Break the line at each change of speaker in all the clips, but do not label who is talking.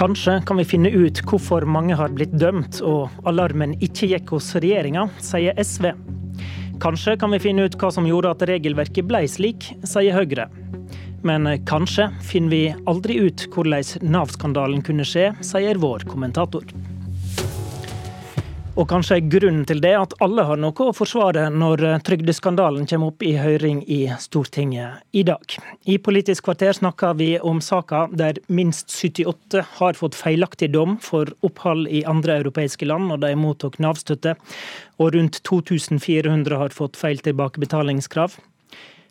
Kanskje kan vi finne ut hvorfor mange har blitt dømt og alarmen ikke gikk hos regjeringa, sier SV. Kanskje kan vi finne ut hva som gjorde at regelverket ble slik, sier Høyre. Men kanskje finner vi aldri ut hvordan Nav-skandalen kunne skje, sier vår kommentator. Og kanskje er grunnen til det at alle har noe å forsvare når trygdeskandalen kommer opp i høring i Stortinget i dag. I Politisk kvarter snakker vi om saka der minst 78 har fått feilaktig dom for opphold i andre europeiske land når de mottok Nav-støtte, og rundt 2400 har fått feil tilbakebetalingskrav.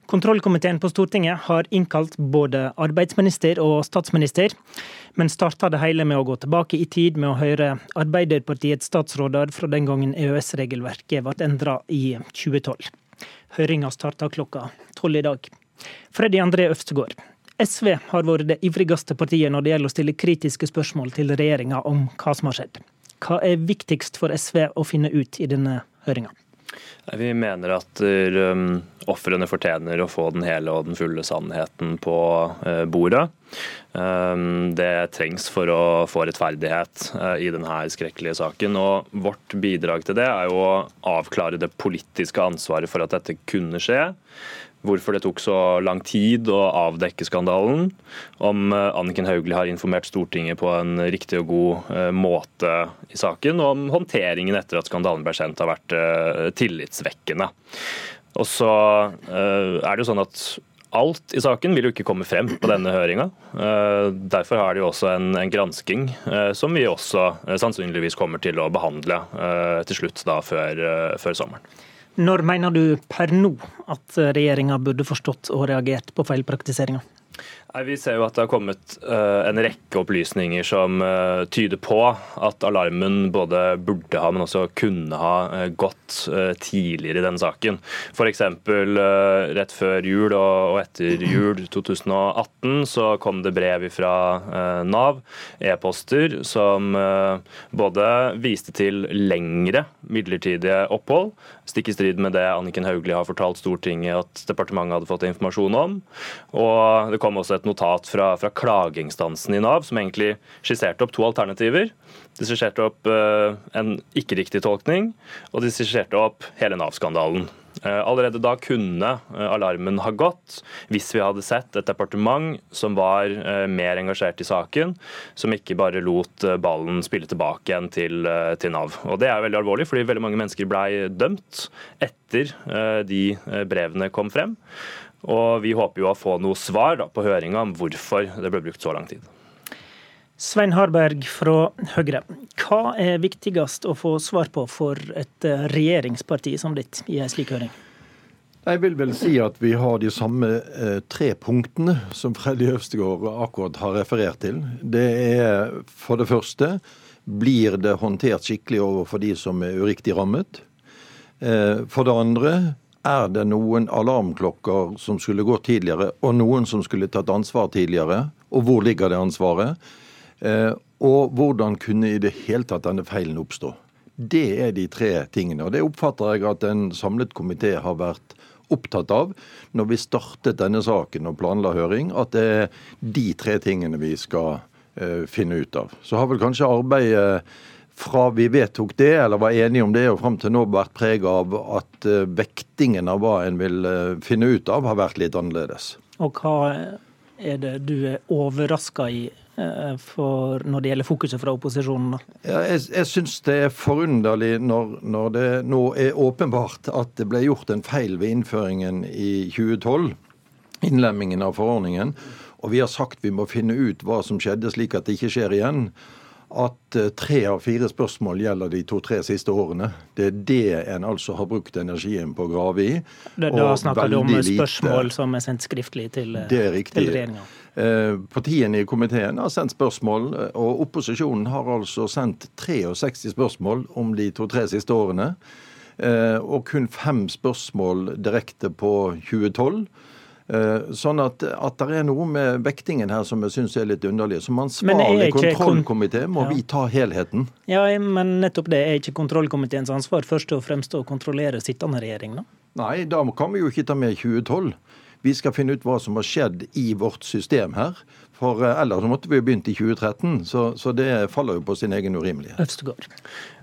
Kontrollkomiteen på Stortinget har innkalt både arbeidsminister og statsminister, men starta det hele med å gå tilbake i tid med å høre Arbeiderpartiets statsråder fra den gangen EØS-regelverket ble endra i 2012. Høringa starta klokka tolv i dag. Freddy André Øvstegård, SV har vært det ivrigste partiet når det gjelder å stille kritiske spørsmål til regjeringa om hva som har skjedd. Hva er viktigst for SV å finne ut i denne høringa?
Vi mener at um, ofrene fortjener å få den hele og den fulle sannheten på uh, bordet. Um, det trengs for å få rettferdighet i denne skrekkelige saken. og Vårt bidrag til det er jo å avklare det politiske ansvaret for at dette kunne skje hvorfor det tok så lang tid å avdekke skandalen, om eh, Anniken Hauglie har informert Stortinget på en riktig og god eh, måte i saken, og om håndteringen etter at skandalen ble kjent har vært eh, tillitsvekkende. Og så er det jo sånn at Alt i saken vil jo ikke komme frem på denne høringa. Derfor har de også en, en gransking som vi også sannsynligvis kommer til å behandle til slutt da før, før sommeren.
Når mener du per nå at regjeringa burde forstått og reagert på feilpraktiseringa?
Nei, Vi ser jo at det har kommet uh, en rekke opplysninger som uh, tyder på at alarmen både burde ha, men også kunne ha uh, gått tidligere i denne saken. F.eks. rett før jul og, og, etter jul 2018 så kom det brev fra Nav, e-poster, som både viste til lengre midlertidige opphold, stikk i strid med det Anniken Hauglie har fortalt Stortinget at departementet hadde fått informasjon om. Og det kom også et notat fra, fra klageinstansen i Nav som egentlig skisserte opp to alternativer. De skisserte opp uh, en ikke-riktig tolkning, og de skisserte opp hele Nav-skandalen. Uh, allerede da kunne uh, alarmen ha gått hvis vi hadde sett et departement som var mer engasjert i saken, som ikke bare lot ballen spille tilbake igjen til, til, Nav. Og Det er veldig alvorlig, fordi veldig mange mennesker blei dømt etter de brevene kom frem. Og vi håper jo å få noe svar da, på høringa om hvorfor det ble brukt så lang tid.
Svein Harberg fra Høyre, hva er viktigst å få svar på for et eh, regjeringsparti som ditt i en slik høring?
Jeg vil vel si at vi har de samme eh, tre punktene som Freddy Øvstegård akkurat har referert til. Det er for det første blir det håndtert skikkelig overfor de som er uriktig rammet. Eh, for det andre er det noen alarmklokker som skulle gått tidligere, og noen som skulle tatt ansvar tidligere? Og hvor ligger det ansvaret? Eh, og hvordan kunne i det hele tatt denne feilen oppstå? Det er de tre tingene. Og det oppfatter jeg at en samlet komité har vært opptatt av når vi startet denne saken og planla høring, at det er de tre tingene vi skal eh, finne ut av. Så har vel kanskje arbeidet fra vi vedtok det, eller var enige om det, og fram til nå vært preg av at uh, vektingen av hva en vil uh, finne ut av, har vært litt annerledes.
Og hva er det du er overraska i uh, for når det gjelder fokuset fra opposisjonen?
Ja, jeg jeg syns det er forunderlig når, når, det nå er åpenbart at det ble gjort en feil ved innføringen i 2012, innlemmingen av forordningen, og vi har sagt vi må finne ut hva som skjedde slik at det ikke skjer igjen at eh, tre av fire spørsmål gjelder de to-tre siste årene. Det er det en altså har brukt energien på å grave i.
Da, da snakker du om spørsmål lite. som er sendt skriftlig til,
eh, til regjeringa? Eh, partiene i komiteen har sendt spørsmål, og opposisjonen har altså sendt 63 spørsmål om de to-tre siste årene. Og kun fem spørsmål direkte på 2012. Eh, sånn at, at det er noe med vektingen her som jeg syns er litt underlig. Som ansvarlig kontrollkomité må ja. vi ta helheten.
Ja, men nettopp det er ikke kontrollkomiteens ansvar først og fremst å kontrollere sittende regjering, da?
Nei, da kan vi jo ikke ta med 2012. Vi skal finne ut hva som har skjedd i vårt system her. For eh, ellers måtte vi jo begynt i 2013, så, så det faller jo på sin egen urimelighet.
Øvstegård.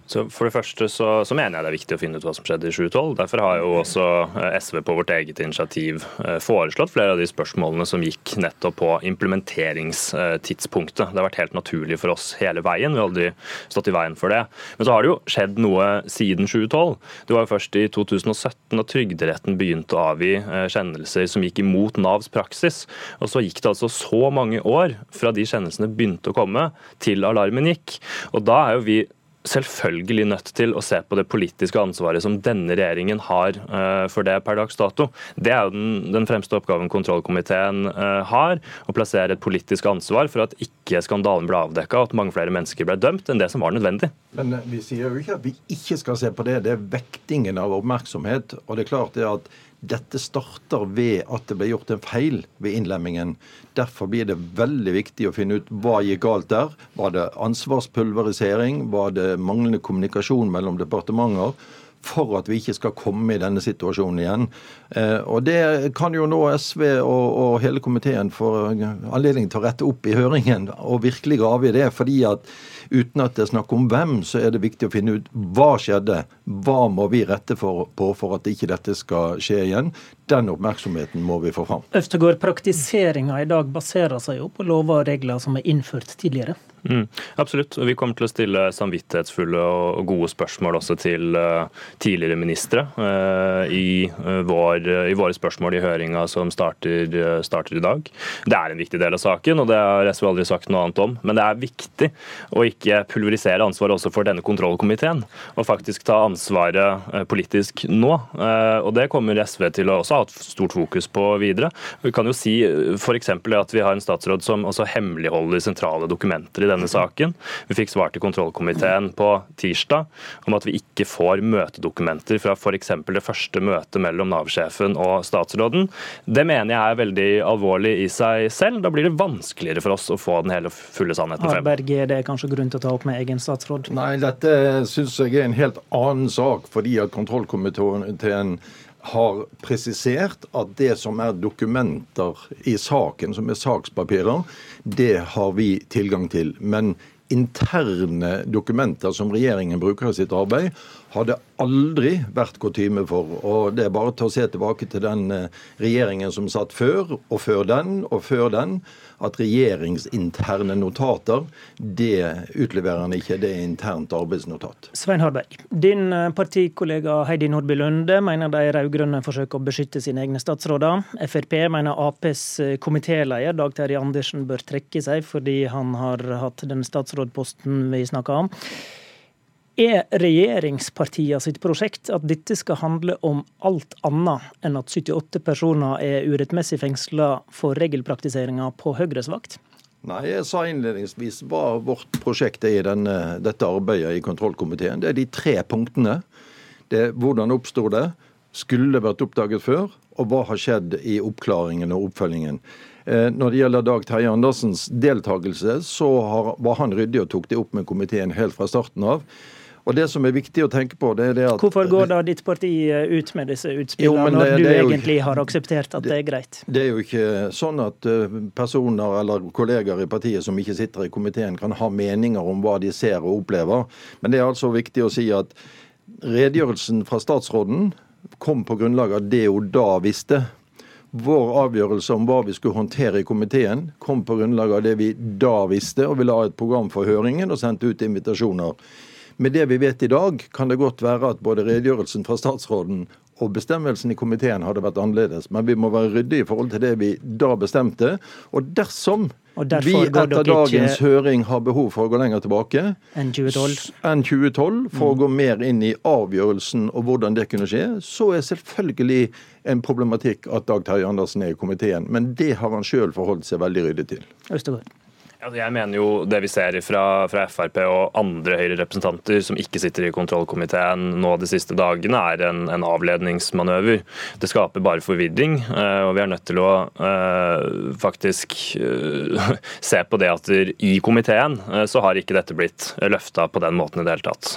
Så For det første så, så, mener jeg det er viktig å finne ut hva som skjedde i 2012. Derfor har jo også eh, SV på vårt eget initiativ eh, foreslått flere av de spørsmålene som gikk nettopp på implementeringstidspunktet. Det har vært helt naturlig for oss hele veien. Vi har aldri stått i veien for det. Men så har det jo skjedd noe siden 2012. Det var jo først i 2017 at Trygderetten begynte å avgi kjennelser som gikk imot Navs praksis. Og så gikk det altså så mange år fra de kjennelsene begynte å komme, til alarmen gikk. Og da er jo vi selvfølgelig nødt til å se på det politiske ansvaret som denne regjeringen har uh, for det per dags dato. Det er jo den, den fremste oppgaven kontrollkomiteen uh, har, å plassere et politisk ansvar for at ikke skandalen ble avdekka og at mange flere mennesker ble dømt enn det som var nødvendig.
Men uh, vi sier jo ikke at vi ikke skal se på det. Det er vektingen av oppmerksomhet. Og det er klart det at dette starter ved at det ble gjort en feil ved innlemmingen. Derfor blir det veldig viktig å finne ut hva gikk galt der. Var det ansvarspulverisering? Var det manglende kommunikasjon mellom departementer? For at vi ikke skal komme i denne situasjonen igjen. Eh, og Det kan jo nå SV og, og hele komiteen få anledning til å rette opp i høringen og virkelig grave i det. fordi at Uten at det er snakk om hvem, så er det viktig å finne ut hva skjedde. Hva må vi rette for, på for at ikke dette skal skje igjen? Den oppmerksomheten må vi få fram.
Øvstegård, praktiseringa i dag baserer seg jo på lover og regler som er innført tidligere.
Mm, absolutt. Vi kommer til å stille samvittighetsfulle og gode spørsmål også til uh, tidligere ministre uh, i, uh, vår, i, våre spørsmål i høringa som starter, starter, i dag. Det er en viktig del av saken, og det har SV aldri sagt noe annet om. Men det er viktig å ikke pulverisere ansvaret også for denne kontrollkomiteen, og faktisk ta ansvaret politisk nå. Og Det kommer SV til å også ha et stort fokus på videre. Vi kan jo si f.eks. at vi har en statsråd som også hemmeligholder sentrale dokumenter i denne denne saken. Vi fikk svar til kontrollkomiteen på tirsdag om at vi ikke får møtedokumenter fra f.eks. det første møtet mellom Nav-sjefen og statsråden. Det mener jeg er veldig alvorlig i seg selv. Da blir det vanskeligere for oss å få den hele fulle sannheten frem.
Harberg, er det kanskje grunn til å ta opp med egen statsråd?
Nei, dette syns jeg er en helt annen sak, fordi at kontrollkomiteen har presisert at det som er dokumenter i saken, som er sakspapirer, det har vi tilgang til. Men interne dokumenter som regjeringen bruker i sitt arbeid, har det aldri vært kutyme for. Og Det er bare til å se tilbake til den eh, regjeringen som satt før, og før den, og før den at regjeringsinterne notater, det utleverer han ikke. Det er internt arbeidsnotat.
Svein Harberg, din eh, partikollega Heidi Nordby Lunde mener de rød-grønne forsøker å beskytte sine egne statsråder. Frp mener Aps eh, komitéleder Dag Terje Andersen bør trekke seg fordi han har hatt den statsrådposten vi snakker om. Er regjeringspartiene sitt prosjekt at dette skal handle om alt annet enn at 78 personer er urettmessig fengsla for regelpraktiseringa på Høyres vakt?
Nei, jeg sa innledningsvis hva vårt prosjekt er i denne, dette arbeidet i kontrollkomiteen. Det er de tre punktene. Det Hvordan oppsto det? Skulle det vært oppdaget før? Og hva har skjedd i oppklaringen og oppfølgingen? Eh, når det gjelder Dag Terje Andersens deltakelse, så var han ryddig og tok det opp med komiteen helt fra starten av. Og det som er viktig å tenke på, det er det at
Hvorfor går da ditt parti eh, ut med disse utspillene, når du egentlig har akseptert at det, det, er greit?
Det er jo ikke sånn at eh, personer eller kolleger i partiet som ikke sitter i komiteen, kan ha meninger om hva de ser og opplever. Men det er altså viktig å si at redegjørelsen fra statsråden kom på grunnlag av det hun da visste. Vår avgjørelse om hva vi skulle håndtere i komiteen, kom på grunnlag av det vi da visste, og vi la et program for høringen og sendte ut invitasjoner. Med det vi vet i dag, kan det godt være at både redegjørelsen fra statsråden og bestemmelsen i komiteen hadde vært annerledes. Men vi må være ryddige i forhold til det vi da bestemte. Og dersom og vi etter dagens høring har behov for å gå lenger tilbake
enn 2012,
enn 2012 for mm. å gå mer inn i avgjørelsen og hvordan det kunne skje, så er selvfølgelig en problematikk at Dag Terje Andersen er i komiteen. Men det har han sjøl forholdt seg veldig ryddig til.
Østegård.
Altså, jeg mener jo det vi ser fra, fra Frp og andre Høyre-representanter som ikke sitter i kontrollkomiteen nå de siste dagene, er en, en avledningsmanøver. Det skaper bare forvirring, eh, og vi er nødt til å uh, faktisk uh, se på det at i komiteen uh, så har ikke dette blitt løfta på den måten i det hele tatt.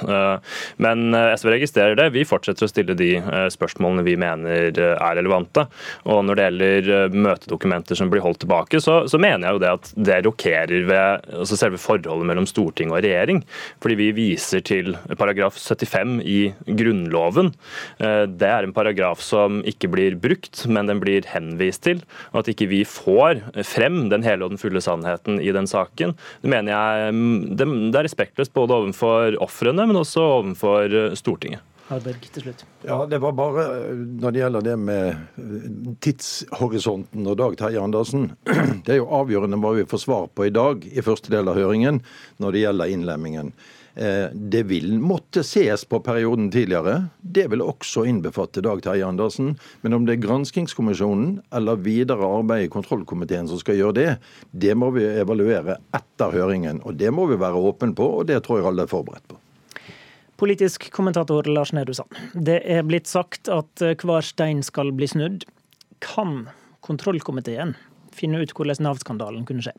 Men SV registrerer det. Vi fortsetter å stille de spørsmålene vi mener er relevante. Og når det gjelder møtedokumenter som blir holdt tilbake, så, så mener jeg jo det at det rokerer ved altså selve forholdet mellom storting og regjering. Fordi vi viser til paragraf 75 i Grunnloven. Eh, det er en paragraf som ikke blir brukt, men den blir henvist til. Og at ikke vi får frem den hele og den fulle sannheten i den saken, det mener jeg mm, det er respektløst både overfor ofrene, men også overfor eh, Stortinget.
Harberg til slutt.
Ja, det var bare når det gjelder det med eh, tidshorisonten og Dag Terje Andersen. Det er jo avgjørende hva vi får svar på i dag i første del av høringen når det gjelder innlemmingen. Eh, det vil måtte ses på perioden tidligere. Det vil også innbefatte Dag Terje Andersen. Men om det er granskingskommisjonen eller videre arbeid i kontrollkomiteen som skal gjøre det, det må vi evaluere etter høringen. Og det må vi være åpne på, og det tror jeg alle er forberedt på.
Politisk kommentator Lars Nehru Sand. Det er blitt sagt at hver stein skal bli snudd. Kan kontrollkomiteen finne ut hvordan Nav-skandalen kunne skje?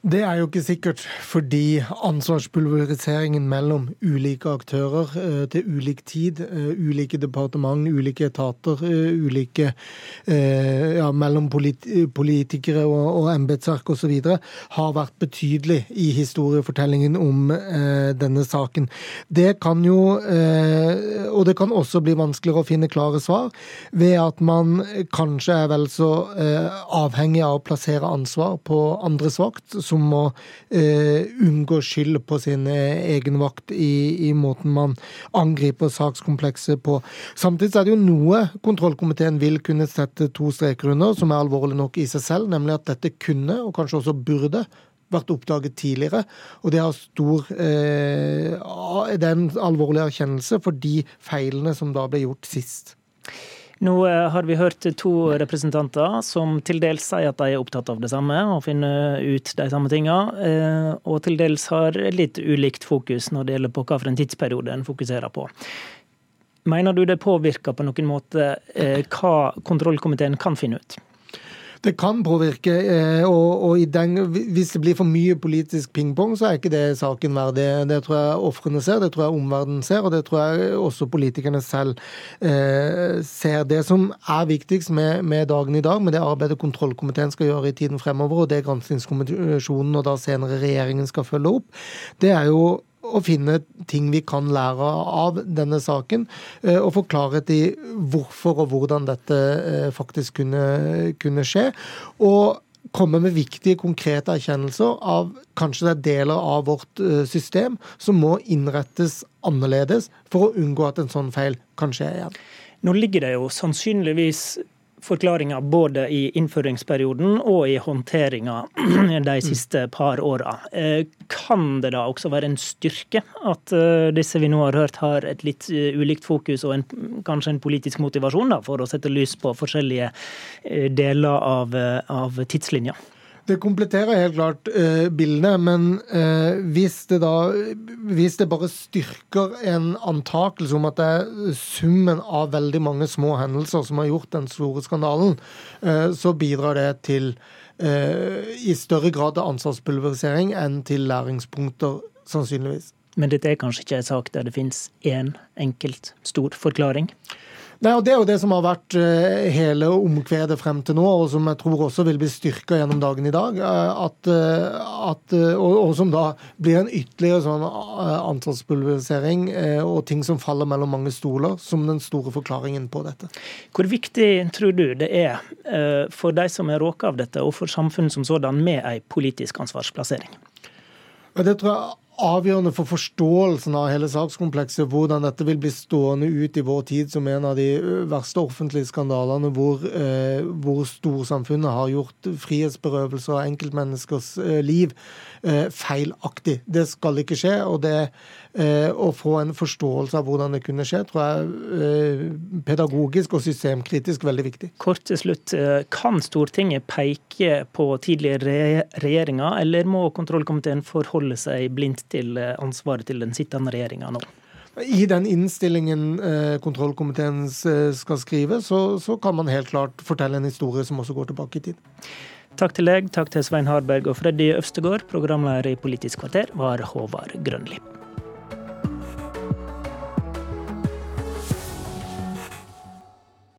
Det er jo ikke sikkert, fordi ansvarspulveriseringen mellom ulike aktører eh, til ulik tid, eh, ulike departement, ulike etater, eh, ulike ja, mellom politikere og, og embetsverk osv. har vært betydelig i historiefortellingen om denne saken. Det kan jo, og det kan også bli vanskeligere å finne klare svar, ved at man kanskje er vel så avhengig av å plassere ansvar på andres vakt som må eh, unngå skyld på sin eh, egen vakt i, i, måten man angriper sakskomplekset på. Samtidig er det jo noe kontrollkomiteen vil kunne sette to streker under, som er alvorlig nok i seg selv, nemlig at dette kunne, og kanskje også burde, vært oppdaget tidligere. Og det stor eh, Det er en alvorlig erkjennelse for de feilene som da ble gjort sist.
Nå eh, har vi hørt to representanter som til dels sier at de er opptatt av det samme og finner ut de samme tinga, eh, og til dels har litt ulikt fokus når det gjelder på hva for en tidsperiode en fokuserer på. Mener du det påvirker på noen måte eh, hva kontrollkomiteen kan finne ut?
Det kan påvirke, eh, og, og den, hvis det blir for mye politisk pingpong, så er ikke det saken verdig. Det, tror jeg ofrene ser, det tror jeg omverdenen ser, og det tror jeg også politikerne selv eh, ser. Det som er viktigst med, med, dagen i dag, med det arbeidet kontrollkomiteen skal gjøre i tiden fremover, og det granskingskommisjonen og da senere regjeringen skal følge opp, det er jo å finne ting vi kan lære av denne saken, eh, og få klarhet i hvorfor og hvordan dette eh, faktisk kunne, kunne skje. Og komme med viktige, konkrete erkjennelser av kanskje det er deler av vårt eh, system som må innrettes annerledes for å unngå at en sånn feil kan skje igjen.
Nå ligger det jo sannsynligvis forklaringa både i innføringsperioden og i håndteringa de siste par åra. Eh, kan det da også være en styrke at eh, disse vi nå har hørt har et litt eh, ulikt fokus og en, kanskje en politisk motivasjon da, for å sette lys på forskjellige deler av, av tidslinja?
Det kompletterer helt klart uh, bildene, men uh, hvis, det da, hvis det bare styrker en antakelse om at det er summen av veldig mange små hendelser som har gjort den store skandalen, uh, så bidrar det til i større grad til ansvarspulverisering enn til læringspunkter, sannsynligvis.
Men dette er kanskje ikke en sak der det finnes én enkelt stor forklaring?
Nei, og Det er jo det som har vært eh, hele omkvedet frem til nå, og som jeg tror også vil bli styrka gjennom dagen i dag. Eh, at, eh, at, og, og, som da blir en ytterligere sånn antallspulverisering og ting som faller mellom mange stoler, som den store forklaringen på dette.
Hvor viktig tror du det er for de som er råka av dette, og for samfunnet som sådan, med en politisk ansvarsplassering?
Det tror jeg avgjørende for forståelsen av hele sakskomplekset hvordan dette vil bli stående ut i vår tid som en av de verste offentlige skandalene hvor, eh, hvor storsamfunnet har gjort frihetsberøvelser av enkeltmenneskers eh, liv eh, feilaktig. Det skal ikke skje. og det eh, Å få en forståelse av hvordan det kunne skje, tror jeg eh, pedagogisk og systemkritisk veldig viktig.
Kort til slutt. Kan Stortinget peke på tidligere regjeringer, eller må kontrollkomiteen forholde seg blindt til eh, ansvaret til den sittende regjeringa nå?
I den innstillingen eh, kontrollkomiteen eh, skal skrive, så, så, kan man helt klart fortelle en historie som også går tilbake i tid.
Takk til deg, takk til Svein Harberg og Freddy Øvstegård. Programleder i Politisk kvarter var Håvard Grønli.